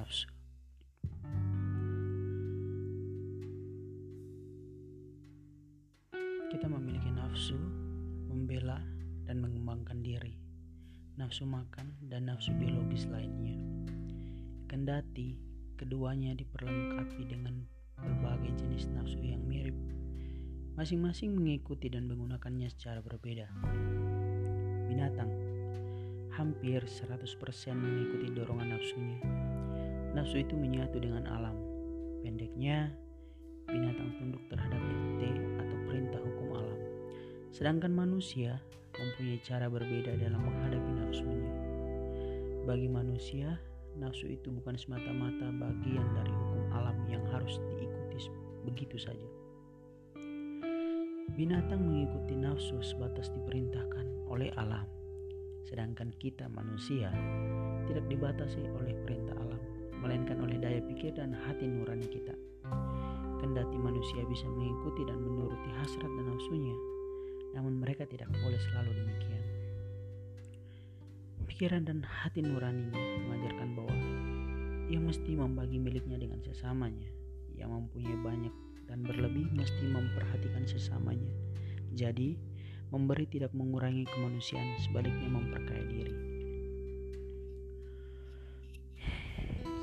nafsu. Kita memiliki nafsu, membela, dan mengembangkan diri, nafsu makan, dan nafsu biologis lainnya. Kendati keduanya diperlengkapi dengan berbagai jenis nafsu yang mirip, masing-masing mengikuti dan menggunakannya secara berbeda. Binatang hampir 100% mengikuti dorongan nafsunya. Nafsu itu menyatu dengan alam. Pendeknya, binatang tunduk terhadap dikte atau perintah hukum alam. Sedangkan manusia mempunyai cara berbeda dalam menghadapi nafsunya. Bagi manusia, nafsu itu bukan semata-mata bagian dari hukum alam yang harus diikuti begitu saja. Binatang mengikuti nafsu sebatas diperintahkan oleh alam, sedangkan kita manusia tidak dibatasi oleh perintah alam melainkan oleh daya pikir dan hati nurani kita. Kendati manusia bisa mengikuti dan menuruti hasrat dan nafsunya, namun mereka tidak boleh selalu demikian. Pikiran dan hati nuraninya mengajarkan bahwa ia mesti membagi miliknya dengan sesamanya. Ia mempunyai banyak dan berlebih mesti memperhatikan sesamanya. Jadi, memberi tidak mengurangi kemanusiaan, sebaliknya memperkaya diri.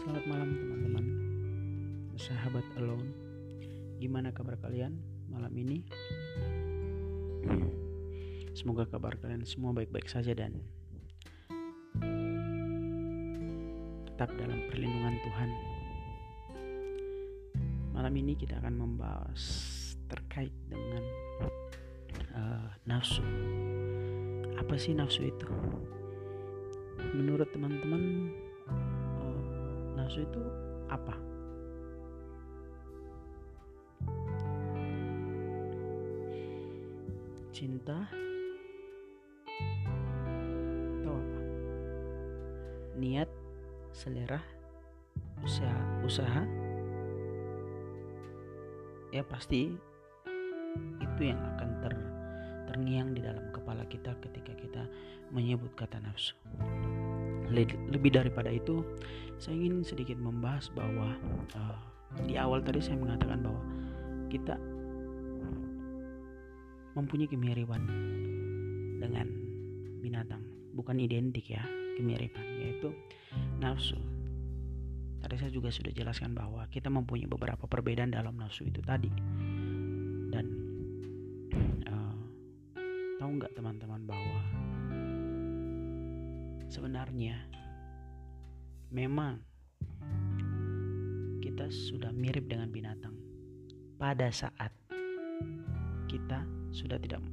Selamat malam teman-teman Sahabat Alone Gimana kabar kalian malam ini? Semoga kabar kalian semua baik-baik saja dan Tetap dalam perlindungan Tuhan Malam ini kita akan membahas terkait dengan uh, nafsu Apa sih nafsu itu? Menurut teman-teman nafsu itu apa? Cinta atau apa? Niat, selera, usaha, usaha. Ya pasti itu yang akan ter terngiang di dalam kepala kita ketika kita menyebut kata nafsu lebih daripada itu saya ingin sedikit membahas bahwa uh, di awal tadi saya mengatakan bahwa kita mempunyai kemiripan dengan binatang bukan identik ya kemiripan yaitu nafsu. Tadi saya juga sudah jelaskan bahwa kita mempunyai beberapa perbedaan dalam nafsu itu tadi. Dan uh, tahu nggak teman-teman bahwa sebenarnya memang kita sudah mirip dengan binatang pada saat kita sudah tidak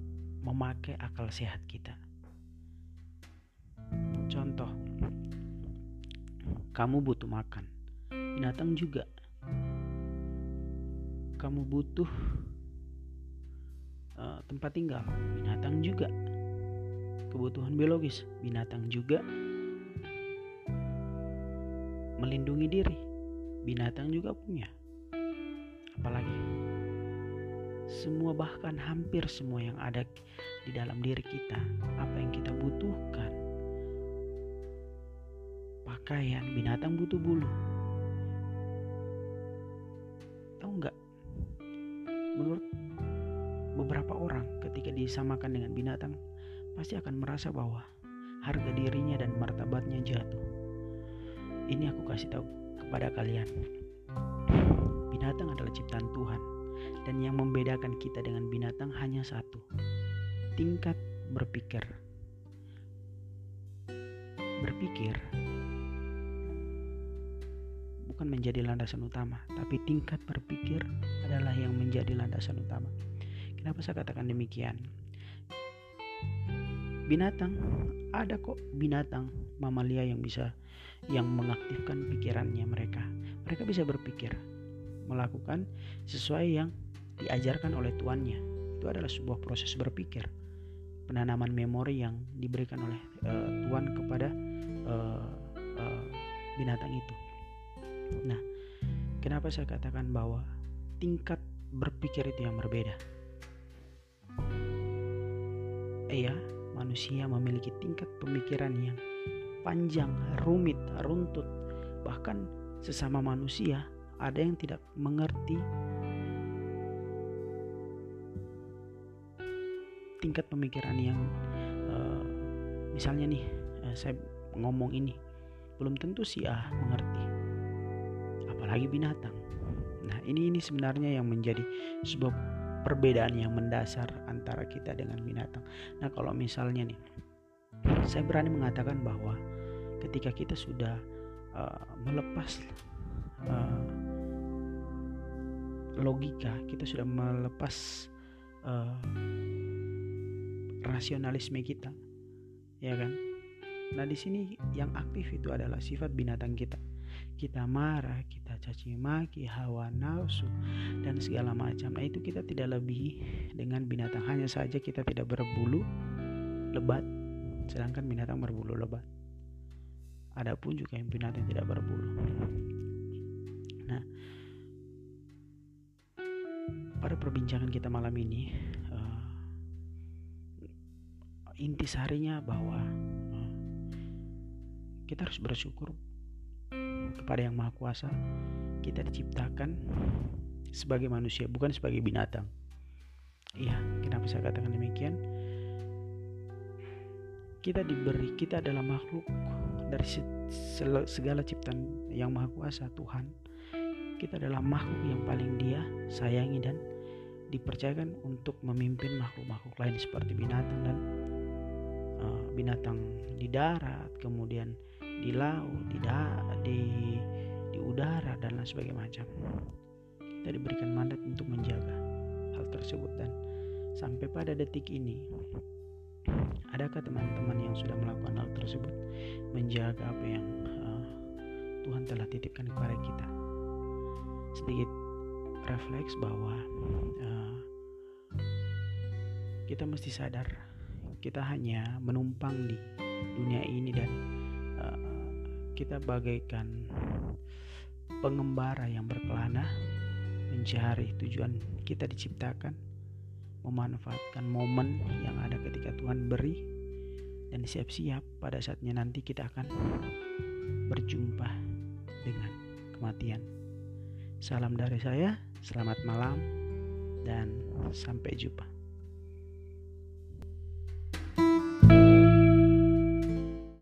memakai akal sehat kita. Contoh, kamu butuh makan, binatang juga. Kamu butuh uh, tempat tinggal, binatang juga kebutuhan biologis. Binatang juga melindungi diri. Binatang juga punya. Apalagi semua bahkan hampir semua yang ada di dalam diri kita, apa yang kita butuhkan. Pakaian, binatang butuh bulu. Tahu nggak? Menurut beberapa orang ketika disamakan dengan binatang pasti akan merasa bahwa harga dirinya dan martabatnya jatuh. Ini aku kasih tahu kepada kalian. Binatang adalah ciptaan Tuhan dan yang membedakan kita dengan binatang hanya satu. Tingkat berpikir. Berpikir bukan menjadi landasan utama, tapi tingkat berpikir adalah yang menjadi landasan utama. Kenapa saya katakan demikian? Binatang. Ada kok binatang mamalia yang bisa yang mengaktifkan pikirannya mereka. Mereka bisa berpikir melakukan sesuai yang diajarkan oleh tuannya. Itu adalah sebuah proses berpikir penanaman memori yang diberikan oleh uh, tuan kepada uh, uh, binatang itu. Nah kenapa saya katakan bahwa tingkat berpikir itu yang berbeda? Iya manusia memiliki tingkat pemikiran yang panjang, rumit, runtut, bahkan sesama manusia ada yang tidak mengerti tingkat pemikiran yang uh, misalnya nih uh, saya ngomong ini belum tentu si A mengerti. Apalagi binatang. Nah ini ini sebenarnya yang menjadi sebuah perbedaan yang mendasar antara kita dengan binatang. Nah kalau misalnya nih saya berani mengatakan bahwa ketika kita sudah uh, melepas uh, logika kita sudah melepas uh, rasionalisme kita ya kan? Nah di sini yang aktif itu adalah sifat binatang kita kita marah kita caci maki hawa nafsu dan segala macam. Nah itu kita tidak lebih dengan binatang. Hanya saja kita tidak berbulu lebat sedangkan binatang berbulu lebat. Adapun juga yang binatang tidak berbulu. Nah pada perbincangan kita malam ini intisarinya bahwa eh, kita harus bersyukur kepada yang maha kuasa. Kita diciptakan sebagai manusia bukan sebagai binatang. Iya kenapa saya katakan demikian? Kita diberi kita adalah makhluk dari segala ciptaan yang maha kuasa Tuhan. Kita adalah makhluk yang paling dia sayangi dan dipercayakan untuk memimpin makhluk-makhluk lain seperti binatang dan uh, binatang di darat, kemudian di laut, di da di di udara dan lain sebagainya. Macam. Kita diberikan mandat untuk menjaga hal tersebut. Dan sampai pada detik ini adakah teman-teman yang sudah melakukan hal tersebut menjaga apa yang uh, Tuhan telah titipkan kepada kita? Sedikit refleks bahwa uh, kita mesti sadar. Kita hanya menumpang di dunia ini dan kita bagaikan pengembara yang berkelana mencari tujuan kita diciptakan memanfaatkan momen yang ada ketika Tuhan beri dan siap-siap pada saatnya nanti kita akan berjumpa dengan kematian. Salam dari saya, selamat malam dan sampai jumpa.